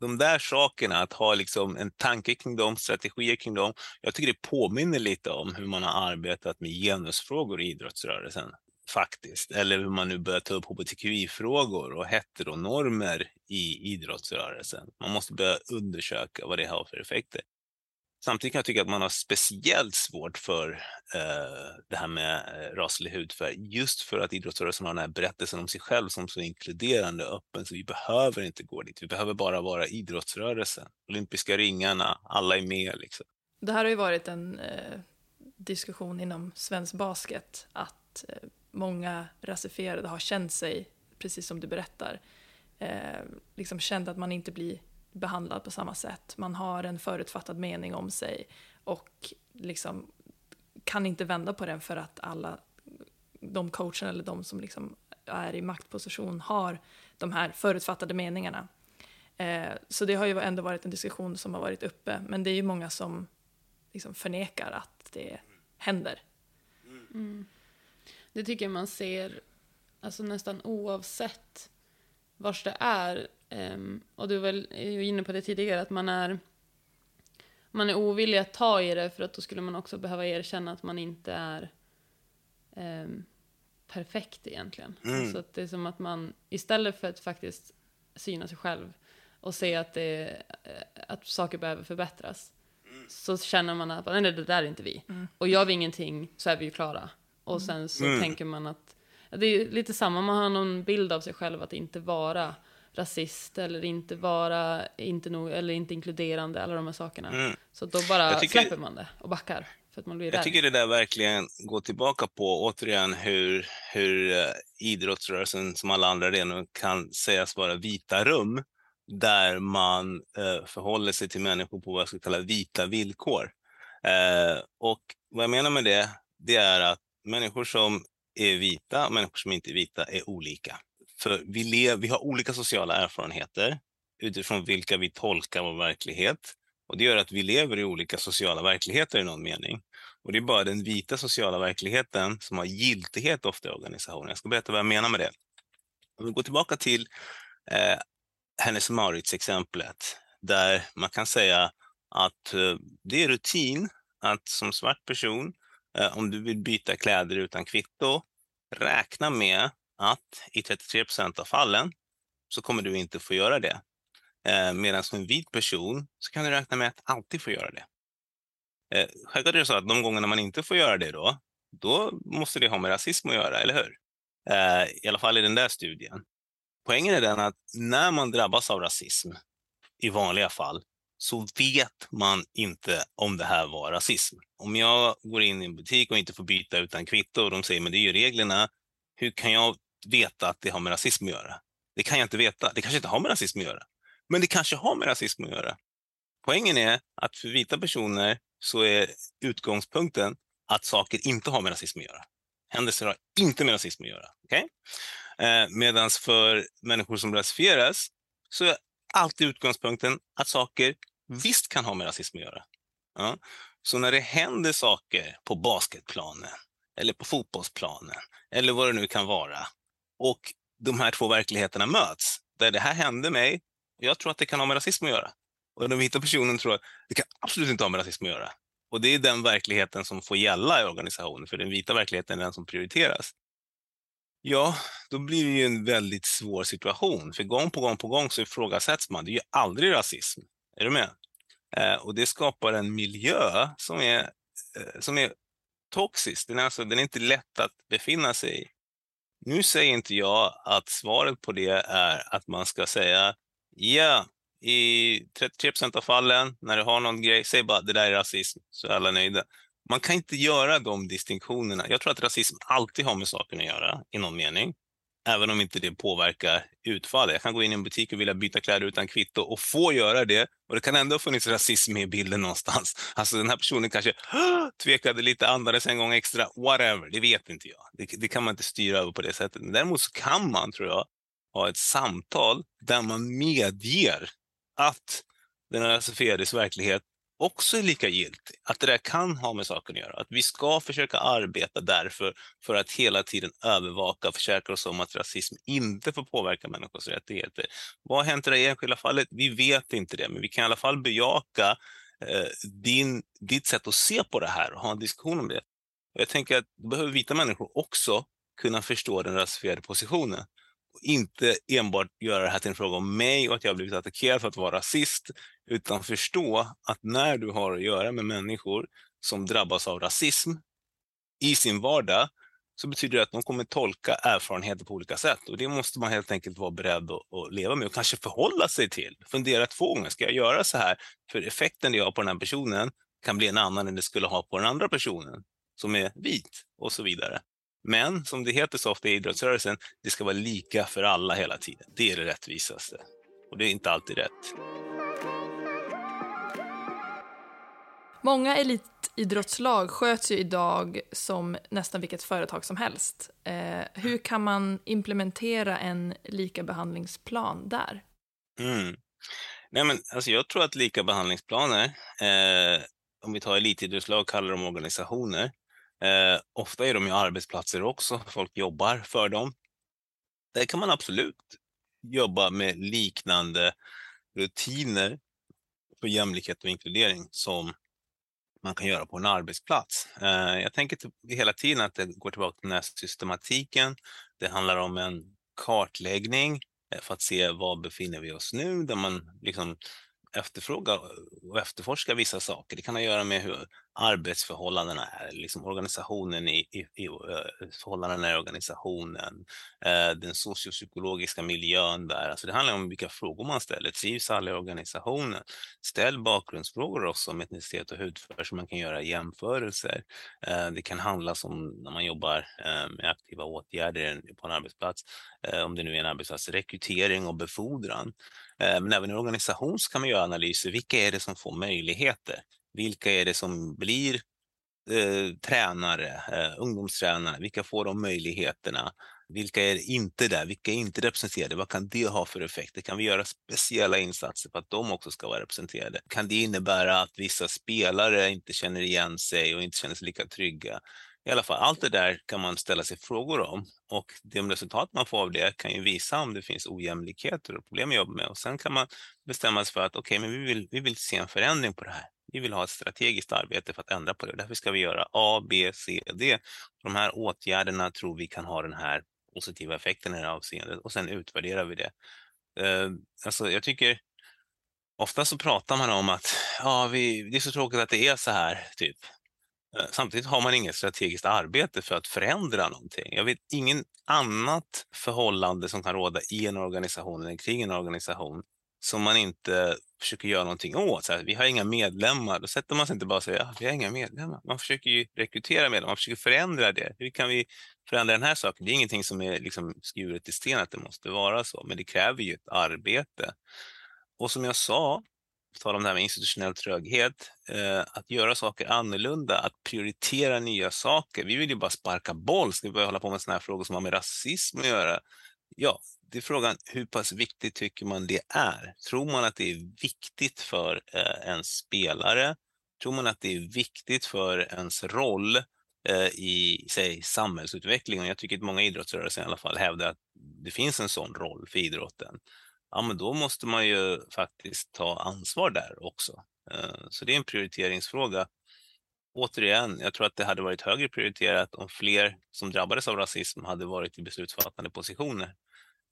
de där sakerna, att ha liksom en tanke kring dem, strategier kring dem. Jag tycker det påminner lite om hur man har arbetat med genusfrågor i idrottsrörelsen faktiskt. Eller hur man nu börjar ta upp hbtqi-frågor och heteronormer i idrottsrörelsen. Man måste börja undersöka vad det har för effekter. Samtidigt kan jag tycka att man har speciellt svårt för eh, det här med eh, raslig hudfärg, just för att idrottsrörelsen har den här berättelsen om sig själv som så inkluderande och öppen, så vi behöver inte gå dit. Vi behöver bara vara idrottsrörelsen. Olympiska ringarna, alla är med. Liksom. Det här har ju varit en eh, diskussion inom svensk basket, att eh, många rasifierade har känt sig, precis som du berättar, eh, liksom känt att man inte blir behandlad på samma sätt. Man har en förutfattad mening om sig och liksom kan inte vända på den för att alla de coacherna eller de som liksom är i maktposition har de här förutfattade meningarna. Eh, så det har ju ändå varit en diskussion som har varit uppe, men det är ju många som liksom förnekar att det händer. Mm. Det tycker jag man ser alltså nästan oavsett vars det är. Um, och du var ju inne på det tidigare, att man är, man är ovillig att ta i det för att då skulle man också behöva erkänna att man inte är um, perfekt egentligen. Mm. Så att det är som att man istället för att faktiskt syna sig själv och se att, det, att saker behöver förbättras så känner man att nej, det där är inte vi. Mm. Och gör vi ingenting så är vi ju klara. Och sen så mm. tänker man att det är lite samma, man har någon bild av sig själv att inte vara rasist eller inte vara inte nog, eller inte inkluderande, alla de här sakerna. Mm. Så då bara tycker, släpper man det och backar. För att man blir jag rädd. tycker det där verkligen går tillbaka på återigen hur, hur uh, idrottsrörelsen som alla andra arenor kan sägas vara vita rum där man uh, förhåller sig till människor på vad jag skulle kalla vita villkor. Uh, och vad jag menar med det, det är att människor som är vita och människor som inte är vita är olika. För vi, lever, vi har olika sociala erfarenheter utifrån vilka vi tolkar vår verklighet. Och Det gör att vi lever i olika sociala verkligheter i någon mening. Och Det är bara den vita sociala verkligheten som har giltighet ofta i organisationen. Jag ska berätta vad jag menar med det. Om vi går tillbaka till eh, Hennes Mauritz-exemplet, där man kan säga att eh, det är rutin att som svart person Eh, Eh, om du vill byta kläder utan kvitto, räkna med att i 33 procent av fallen så kommer du inte få göra det. Eh, medan som en vit person så kan du räkna med att alltid få göra det. Eh, självklart är det så att de gångerna man inte får göra det då, då måste det ha med rasism att göra, eller hur? I alla fall i den där studien. Poängen är den att när man drabbas av rasism, i vanliga fall, så vet man inte om det här var rasism. Om jag går in i en butik och inte får byta utan kvitto och de säger men det är ju reglerna, hur kan jag veta att det har med rasism att göra? Det kan jag inte veta. Det kanske inte har med rasism att göra. Men det kanske har med rasism att göra. Poängen är att för vita personer så är utgångspunkten att saker inte har med rasism att göra. Händelser har inte med rasism att göra. Okay? Eh, Medan för människor som rasifieras så alltid utgångspunkten att saker visst kan ha med rasism att göra. Ja. Så när det händer saker på basketplanen eller på fotbollsplanen eller vad det nu kan vara och de här två verkligheterna möts, där det här hände mig, och jag tror att det kan ha med rasism att göra. Och den vita personen tror att det kan absolut inte ha med rasism att göra. Och det är den verkligheten som får gälla i organisationen, för den vita verkligheten är den som prioriteras. Ja, då blir det ju en väldigt svår situation, för gång på gång på gång så ifrågasätts man. Det är ju aldrig rasism. Är du med? Eh, och det skapar en miljö som är, eh, som är toxisk. Den är, alltså, den är inte lätt att befinna sig i. Nu säger inte jag att svaret på det är att man ska säga ja, i 33 procent av fallen, när du har någon grej, säg bara det där är rasism, så är alla nöjda. Man kan inte göra de distinktionerna. Jag tror att rasism alltid har med saken att göra, i någon mening. Även om inte det påverkar utfallet. Jag kan gå in i en butik och vilja byta kläder utan kvitto och få göra det. Och det kan ändå ha funnits rasism med i bilden någonstans. Alltså den här personen kanske tvekade lite, andades en gång extra, whatever. Det vet inte jag. Det, det kan man inte styra över på det sättet. Däremot så kan man, tror jag, ha ett samtal där man medger att den rasifierades verklighet också är lika giltig. Att det där kan ha med saken att göra. Att vi ska försöka arbeta därför för att hela tiden övervaka och försäkra oss om att rasism inte får påverka människors rättigheter. Vad har hänt i det enskilda fallet? Vi vet inte det, men vi kan i alla fall bejaka eh, din, ditt sätt att se på det här och ha en diskussion om det. Jag tänker att då behöver vita människor också kunna förstå den rasifierade positionen inte enbart göra det här till en fråga om mig och att jag har blivit attackerad för att vara rasist, utan förstå att när du har att göra med människor som drabbas av rasism i sin vardag, så betyder det att de kommer tolka erfarenheter på olika sätt. Och det måste man helt enkelt vara beredd att, att leva med och kanske förhålla sig till. Fundera två gånger, ska jag göra så här? För effekten det har på den här personen kan bli en annan än det skulle ha på den andra personen som är vit och så vidare. Men som det heter så ofta i idrottsrörelsen, det ska vara lika för alla hela tiden. Det är det rättvisaste. Och det är inte alltid rätt. Många elitidrottslag sköts ju idag som nästan vilket företag som helst. Eh, hur kan man implementera en likabehandlingsplan där? Mm. Nej, men, alltså, jag tror att likabehandlingsplaner, eh, om vi tar elitidrottslag kallar de organisationer, eh, ofta är de ju arbetsplatser också, folk jobbar för dem. Där kan man absolut jobba med liknande rutiner för jämlikhet och inkludering som man kan göra på en arbetsplats. Eh, jag tänker typ hela tiden att det går tillbaka till den här systematiken. Det handlar om en kartläggning eh, för att se var befinner vi oss nu, där man liksom efterfråga och efterforska vissa saker. Det kan ha att göra med hur arbetsförhållandena är, liksom organisationen i, i, i eh, förhållandena i organisationen, eh, den sociopsykologiska miljön där. Alltså det handlar om vilka frågor man ställer. Trivs alla i organisationen? Ställ bakgrundsfrågor också om etnicitet och hudfärg så man kan göra jämförelser. Eh, det kan handla om när man jobbar med aktiva åtgärder på en arbetsplats, om det nu är en arbetsplats, rekrytering och befordran. Eh, men även i organisation kan man göra analyser. Vilka är det som får möjligheter? Vilka är det som blir eh, tränare, eh, ungdomstränare? Vilka får de möjligheterna? Vilka är inte där? Vilka är inte representerade? Vad kan det ha för effekter? Kan vi göra speciella insatser för att de också ska vara representerade? Kan det innebära att vissa spelare inte känner igen sig och inte känner sig lika trygga? I alla fall, allt det där kan man ställa sig frågor om och de resultat man får av det kan ju visa om det finns ojämlikheter och problem att jobba med och sen kan man bestämma sig för att okej, okay, men vi vill, vi vill se en förändring på det här. Vi vill ha ett strategiskt arbete för att ändra på det. Därför ska vi göra A, B, C, D. De här åtgärderna tror vi kan ha den här positiva effekten i det här avseendet och sen utvärderar vi det. Uh, alltså, jag tycker ofta så pratar man om att ja, vi, det är så tråkigt att det är så här, typ. Eh, samtidigt har man inget strategiskt arbete för att förändra någonting. Jag vet ingen annat förhållande som kan råda i en organisation eller kring en organisation som man inte försöker göra någonting åt. Så här, vi har inga medlemmar. Då sätter man sig inte bara och säger ja, vi har inga medlemmar. Man försöker ju rekrytera medlemmar, man försöker förändra det. Hur kan vi förändra den här saken? Det är ingenting som är liksom skuret i sten att det måste vara så, men det kräver ju ett arbete. Och som jag sa tal om det här med institutionell tröghet, eh, att göra saker annorlunda, att prioritera nya saker. Vi vill ju bara sparka boll, ska vi börja hålla på med sådana här frågor som har med rasism att göra? Ja, det är frågan hur pass viktigt tycker man det är? Tror man att det är viktigt för eh, en spelare? Tror man att det är viktigt för ens roll eh, i säg, samhällsutvecklingen? Jag tycker att många idrottsrörelser i alla fall hävdar att det finns en sån roll för idrotten ja men då måste man ju faktiskt ta ansvar där också. Eh, så det är en prioriteringsfråga. Återigen, jag tror att det hade varit högre prioriterat om fler som drabbades av rasism hade varit i beslutsfattande positioner.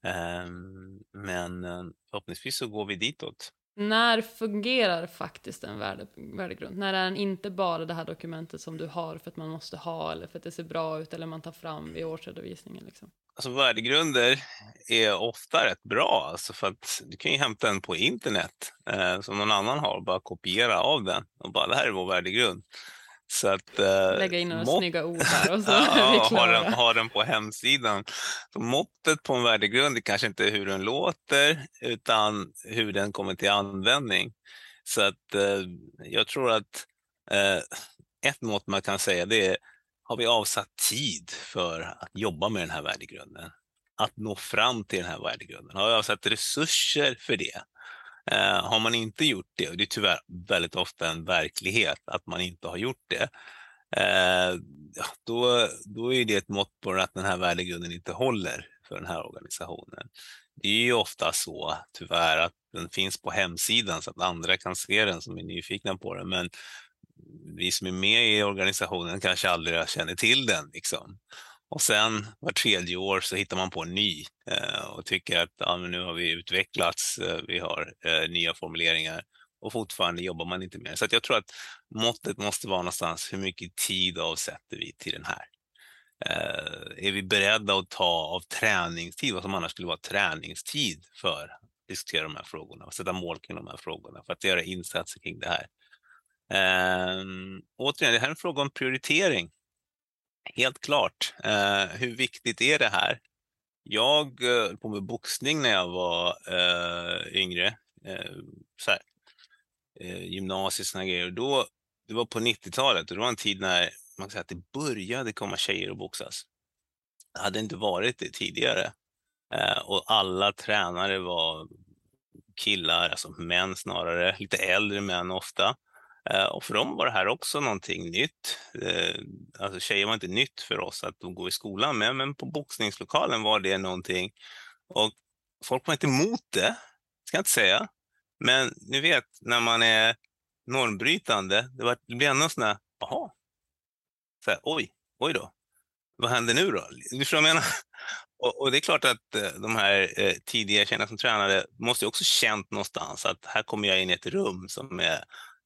Ehm, men eh, förhoppningsvis så går vi ditåt. När fungerar faktiskt en värde, värdegrund? När är den inte bara det här dokumentet som du har för att man måste ha eller för att det ser bra ut eller man tar fram vid årsredovisningen? Liksom? Alltså värdegrunder är ofta rätt bra, alltså för att du kan ju hämta den på internet eh, som någon annan har och bara kopiera av den och bara det här är vår värdegrund. Så att, eh, Lägga in några mått... snygga ord här och så ja, ha, den, ha den på hemsidan. Så måttet på en värdegrund är kanske inte hur den låter utan hur den kommer till användning. Så att eh, jag tror att eh, ett mått man kan säga det är har vi avsatt tid för att jobba med den här värdegrunden? Att nå fram till den här värdegrunden? Har vi avsatt resurser för det? Eh, har man inte gjort det, och det är tyvärr väldigt ofta en verklighet att man inte har gjort det, eh, då, då är det ett mått på att den här värdegrunden inte håller för den här organisationen. Det är ju ofta så, tyvärr, att den finns på hemsidan så att andra kan se den som är nyfikna på den, men vi som är med i organisationen kanske aldrig känner till den. Liksom. Och sen var tredje år så hittar man på en ny eh, och tycker att ja, nu har vi utvecklats, eh, vi har eh, nya formuleringar och fortfarande jobbar man inte mer. Så jag tror att måttet måste vara någonstans, hur mycket tid avsätter vi till den här? Eh, är vi beredda att ta av träningstid, vad som annars skulle vara träningstid för att diskutera de här frågorna och sätta mål kring de här frågorna för att göra insatser kring det här? Eh, återigen, det här är en fråga om prioritering. Helt klart. Eh, hur viktigt är det här? Jag eh, höll på med boxning när jag var eh, yngre. Eh, så här, eh, gymnasiet och grejer. då, det var på 90-talet och det var en tid när man kan säga att det började komma tjejer och boxas. Det hade inte varit det tidigare. Eh, och alla tränare var killar, alltså män snarare, lite äldre män ofta. Eh, och för dem var det här också någonting nytt. Eh, alltså tjejer var inte nytt för oss att de går i skolan med, men på boxningslokalen var det någonting. Och folk var inte emot det, ska jag inte säga. Men ni vet, när man är normbrytande, det, var, det blir ändå sån här, jaha, så här, oj, oj då, vad händer nu då? Du förstår vad jag menar? Och, och, det är klart att eh, de här eh, tidiga tjejerna som tränade måste också känt någonstans att här kommer jag in i ett rum som är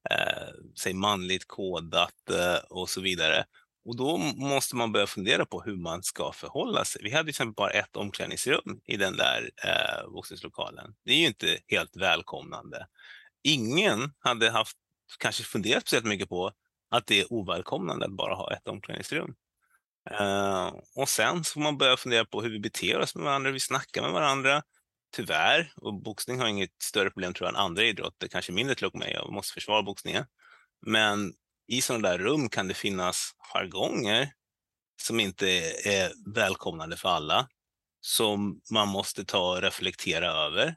eh, säg manligt kodat eh, och så vidare. Och då måste man börja fundera på hur man ska förhålla sig. Vi hade till exempel bara ett omklädningsrum i den där eh, boxningslokalen. Det är ju inte helt välkomnande. Ingen hade haft kanske funderat speciellt mycket på att det är ovälkomnande att bara ha ett omklädningsrum. Eh, och sen så får man börja fundera på hur vi beter oss med varandra, hur vi snackar med varandra. Tyvärr, och boxning har inget större problem tror jag än andra idrotter, kanske mindre till och med, jag måste försvara boxningen. Men i sådana där rum kan det finnas jargonger som inte är välkomnande för alla, som man måste ta och reflektera över.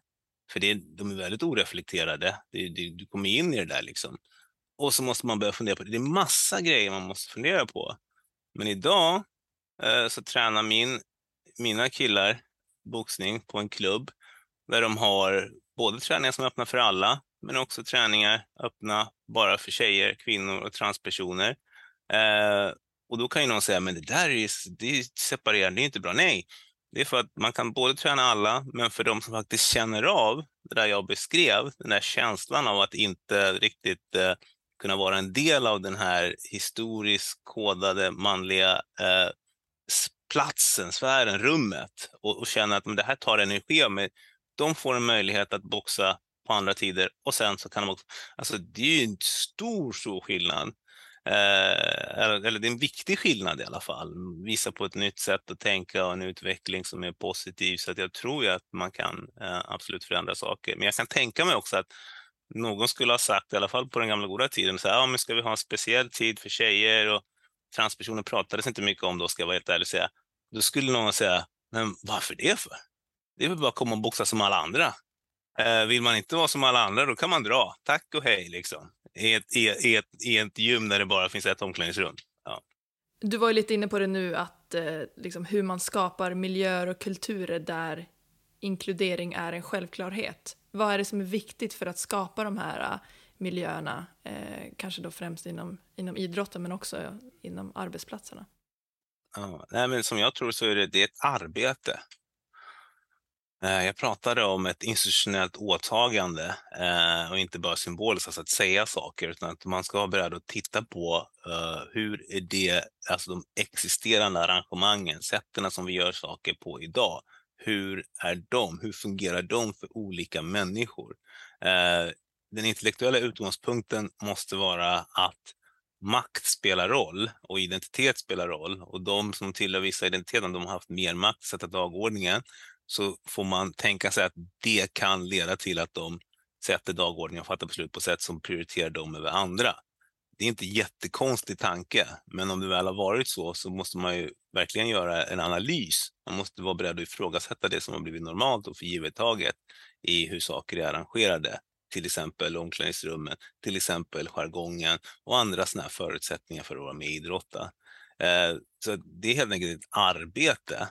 För det, de är väldigt oreflekterade. Det, det, du kommer in i det där liksom. Och så måste man börja fundera på det. Det är massa grejer man måste fundera på. Men idag eh, så tränar min, mina killar boxning på en klubb där de har både träningar som är öppna för alla, men också träningar öppna bara för tjejer, kvinnor och transpersoner. Eh, och då kan ju någon säga, men det där är, det är separerande, det är inte bra. Nej, det är för att man kan både träna alla, men för de som faktiskt känner av det där jag beskrev, den där känslan av att inte riktigt eh, kunna vara en del av den här historiskt kodade manliga eh, platsen, sfären, rummet och, och känna att men det här tar energi av mig. De får en möjlighet att boxa på andra tider och sen så kan de också, alltså det är ju en stor, stor skillnad. Eh, eller, eller det är en viktig skillnad i alla fall. Visa på ett nytt sätt att tänka och en utveckling som är positiv. Så att jag tror ju att man kan eh, absolut förändra saker. Men jag kan tänka mig också att någon skulle ha sagt, i alla fall på den gamla goda tiden, så här, ja, men ska vi ha en speciell tid för tjejer och transpersoner pratades inte mycket om då, ska jag vara helt ärlig och säga. Då skulle någon säga, men varför det för? Det är väl bara att komma och boxa som alla andra. Eh, vill man inte vara som alla andra, då kan man dra. Tack och hej, liksom. I ett, i, i ett, i ett gym där det bara finns ett omklädningsrum. Ja. Du var ju lite inne på det nu, att eh, liksom, hur man skapar miljöer och kulturer där inkludering är en självklarhet. Vad är det som är viktigt för att skapa de här äh, miljöerna, eh, kanske då främst inom, inom idrotten men också inom arbetsplatserna? Ja, nej, men som jag tror så är det, det är ett arbete. Eh, jag pratade om ett institutionellt åtagande eh, och inte bara symboliskt, alltså att säga saker, utan att man ska vara beredd att titta på eh, hur är det, alltså de existerande arrangemangen, sätten som vi gör saker på idag, hur är de? Hur fungerar de för olika människor? Den intellektuella utgångspunkten måste vara att makt spelar roll och identitet spelar roll och de som tillhör vissa identiteter, de har haft mer makt att sätta dagordningen, så får man tänka sig att det kan leda till att de sätter dagordningen och fattar beslut på sätt som prioriterar dem över andra det är inte jättekonstig tanke, men om det väl har varit så så måste man ju verkligen göra en analys. Man måste vara beredd att ifrågasätta det som har blivit normalt och för givet taget i hur saker är arrangerade. Till exempel omklädningsrummen, till exempel jargongen och andra sådana förutsättningar för att vara med och idrotta. Eh, så det är helt enkelt ett arbete.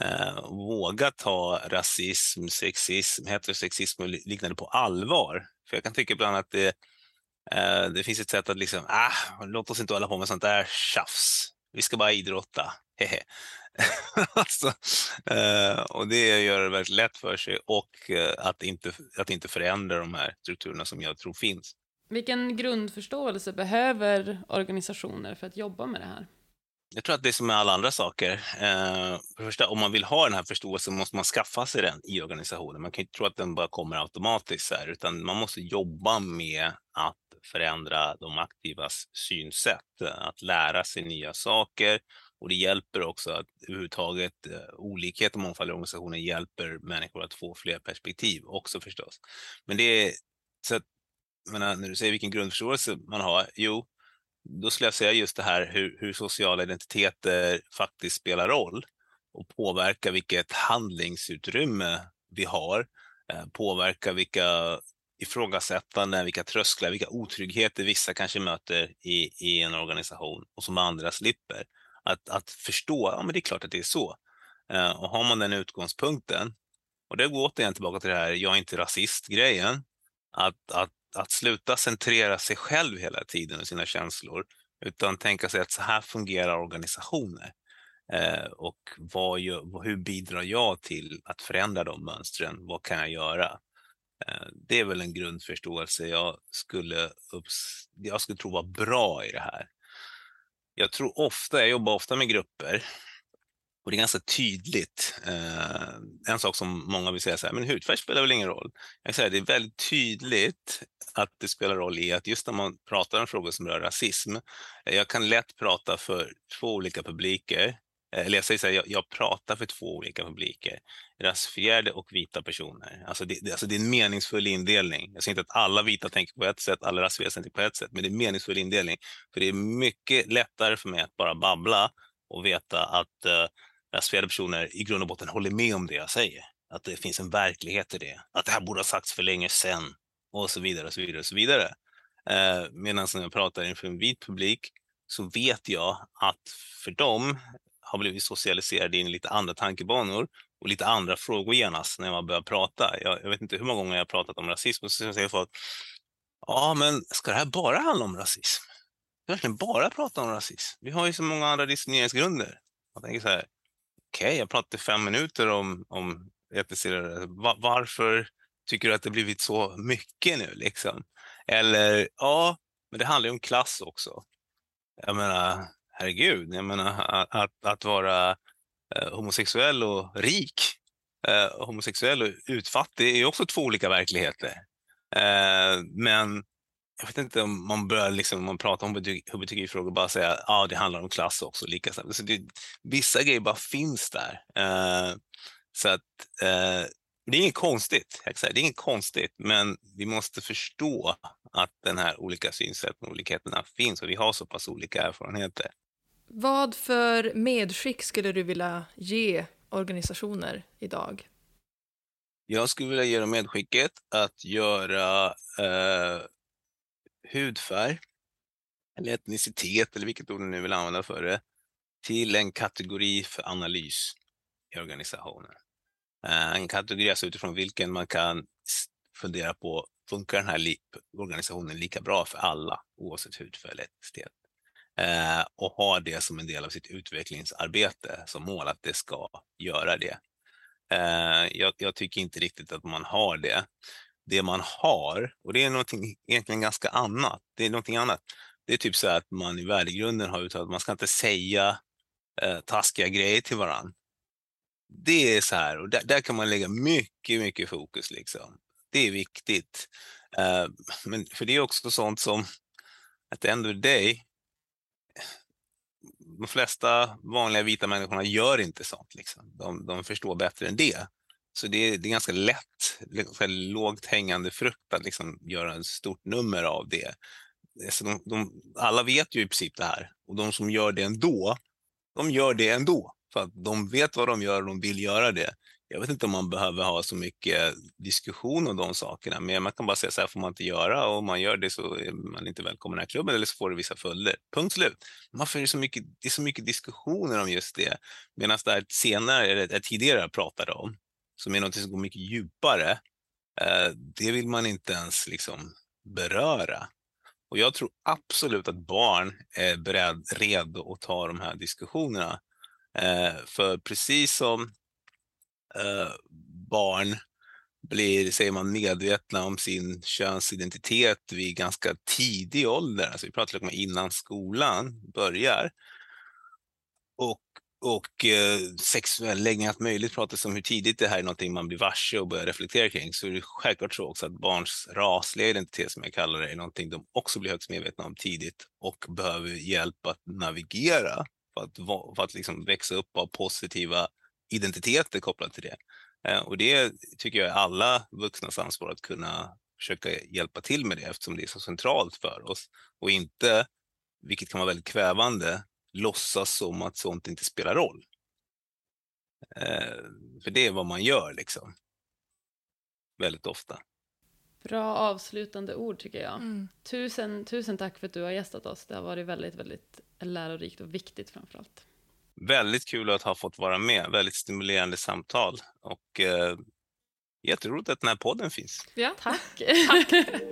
Eh, våga ta rasism, sexism, heterosexism och liknande på allvar. För jag kan tycka ibland att det Eh, det finns ett sätt att liksom, ah, låt oss inte hålla på med sånt där tjafs. vi ska bara idrotta. alltså, eh, och det gör det väldigt lätt för sig och eh, att, inte, att inte förändra de här strukturerna som jag tror finns. Vilken grundförståelse behöver organisationer för att jobba med det här? Jag tror att det är som med alla andra saker. Eh, för första, om man vill ha den här förståelsen måste man skaffa sig den i organisationen. Man kan inte tro att den bara kommer automatiskt, här, utan man måste jobba med att förändra de aktivas synsätt, att lära sig nya saker och det hjälper också att överhuvudtaget eh, olikhet och mångfald i organisationen hjälper människor att få fler perspektiv också förstås. Men det är så att, menar, när du säger vilken grundförståelse man har, jo, då skulle jag säga just det här hur, hur sociala identiteter faktiskt spelar roll och påverkar vilket handlingsutrymme vi har, eh, påverkar vilka ifrågasättanden, vilka trösklar, vilka otryggheter vissa kanske möter i, i en organisation och som andra slipper. Att, att förstå, ja men det är klart att det är så. Eh, och har man den utgångspunkten, och det går återigen tillbaka till det här jag är inte rasist-grejen, att, att, att sluta centrera sig själv hela tiden och sina känslor, utan tänka sig att så här fungerar organisationer. Eh, och vad gör, hur bidrar jag till att förändra de mönstren? Vad kan jag göra? Eh, det är väl en grundförståelse jag skulle, upps jag skulle tro var bra i det här. Jag tror ofta, jag jobbar ofta med grupper och det är ganska tydligt. Eh, en sak som många vill säga så här, men hudfärg spelar väl ingen roll? Jag säger det är väldigt tydligt att det spelar roll i att just när man pratar om frågor som rör rasism, eh, jag kan lätt prata för två olika publiker Eh, eller jag säger så här, jag, jag, pratar för två olika publiker. Rasifierade och vita personer. Alltså det, det, alltså det är en meningsfull indelning. Jag säger inte att alla vita tänker på ett sätt, alla rasifierade tänker på ett sätt, men det är en meningsfull indelning. För det är mycket lättare för mig att bara babbla och veta att eh, Alltså, uh, rasifierade personer i grund och botten håller med om det jag säger. Att det finns en verklighet i det. Att det här borde ha sagts för länge sedan. Och så vidare och så vidare och så vidare. Eh, Medan när jag pratar inför en vit publik så vet jag att för dem har blivit socialiserade in i lite andra tankebanor och lite andra frågor genast när man börjar prata. Jag, jag vet inte hur många gånger jag har pratat om rasism och så säger folk, ja men ska det här bara handla om rasism? Ska verkligen bara prata om rasism? Vi har ju så många andra diskrimineringsgrunder. Man tänker så här, okej, okay, jag pratade fem minuter om, om var, varför tycker du att det blivit så mycket nu liksom? Eller, ja, men det handlar ju om klass också. Jag menar, herregud, jag menar att, att vara eh, homosexuell och rik, eh, homosexuell och utfattig är ju också två olika verkligheter. Eh, men jag vet inte om man börjar, liksom, om man pratar om hbtqi-frågor, bara säga att ah, det handlar om klass också. Lika så det, vissa grejer bara finns där. Eh, så att eh, det är inget konstigt, jag säga. det är inget konstigt, men vi måste förstå att den här olika synsätten och olikheterna finns och vi har så pass olika erfarenheter. Vad för medskick skulle du vilja ge organisationer idag? Jag skulle vilja ge dem medskicket att göra eh, hudfärg, eller etnicitet, eller vilket ord du nu vill använda för det, till en kategori för analys i organisationen. Eh, en kategori alltså utifrån vilken man kan fundera på, funkar den här li organisationen lika bra för alla, oavsett hudfärg eller etnicitet? eh, och ha det som en del av sitt utvecklingsarbete som mål att det ska göra det. Eh, jag, jag, tycker inte riktigt att man har det. Det man har, och det är någonting egentligen ganska annat, det är någonting annat. Det är typ så att man i värdegrunden har uttalat att man ska inte säga eh, taskiga grejer till varandra. Det är så här, och där, där, kan man lägga mycket, mycket fokus. Liksom. Det är viktigt. Eh, men för det är också sånt som, at the end of the day, de flesta vanliga vita människorna gör inte sånt. Liksom. De, de förstår bättre än det. Så det är, det är ganska lätt, ganska lågt hängande frukt att liksom göra ett stort nummer av det. Eh, så de, de, alla vet ju i princip det här och de som gör det ändå, de gör det ändå. För att de vet vad de gör och de vill göra det jag vet inte om man behöver ha så mycket diskussion om de sakerna, men man kan bara säga så här får man inte göra och om man gör det så är man inte välkommen i den här klubben eller så får det vissa följder. Punkt slut. Varför är det så mycket, det är så mycket diskussioner om just det? Medan det här senare, eller tidigare jag pratade om, som är något som går mycket djupare, eh, det vill man inte ens liksom beröra. Och jag tror absolut att barn är beredd, redo att ta de här diskussionerna. Eh, för precis som eh, barn blir, säger man, medvetna om sin könsidentitet vid ganska tidig ålder, alltså vi pratar om innan skolan börjar. Och, och eh, sexuell läggning, allt möjligt pratas om hur tidigt det här är någonting man blir varse och börjar reflektera kring, så är det självklart så också att barns rasliga identitet, som jag kallar det, är någonting de också blir högst medvetna om tidigt och behöver hjälp att navigera för att, för att liksom växa upp av positiva identiteter kopplat till det. Eh, och det tycker jag är alla vuxnas ansvar att kunna försöka hjälpa till med det eftersom det är så centralt för oss och inte, vilket kan vara väldigt kvävande, låtsas som att sånt inte spelar roll. Eh, för det är vad man gör liksom. Väldigt ofta. Bra avslutande ord tycker jag. Mm. Tusen, tusen tack för att du har gästat oss. Det har varit väldigt, väldigt lärorikt och viktigt framför allt. Väldigt kul att ha fått vara med. Väldigt stimulerande samtal och eh, jätteroligt att den här podden finns. Ja, tack. tack.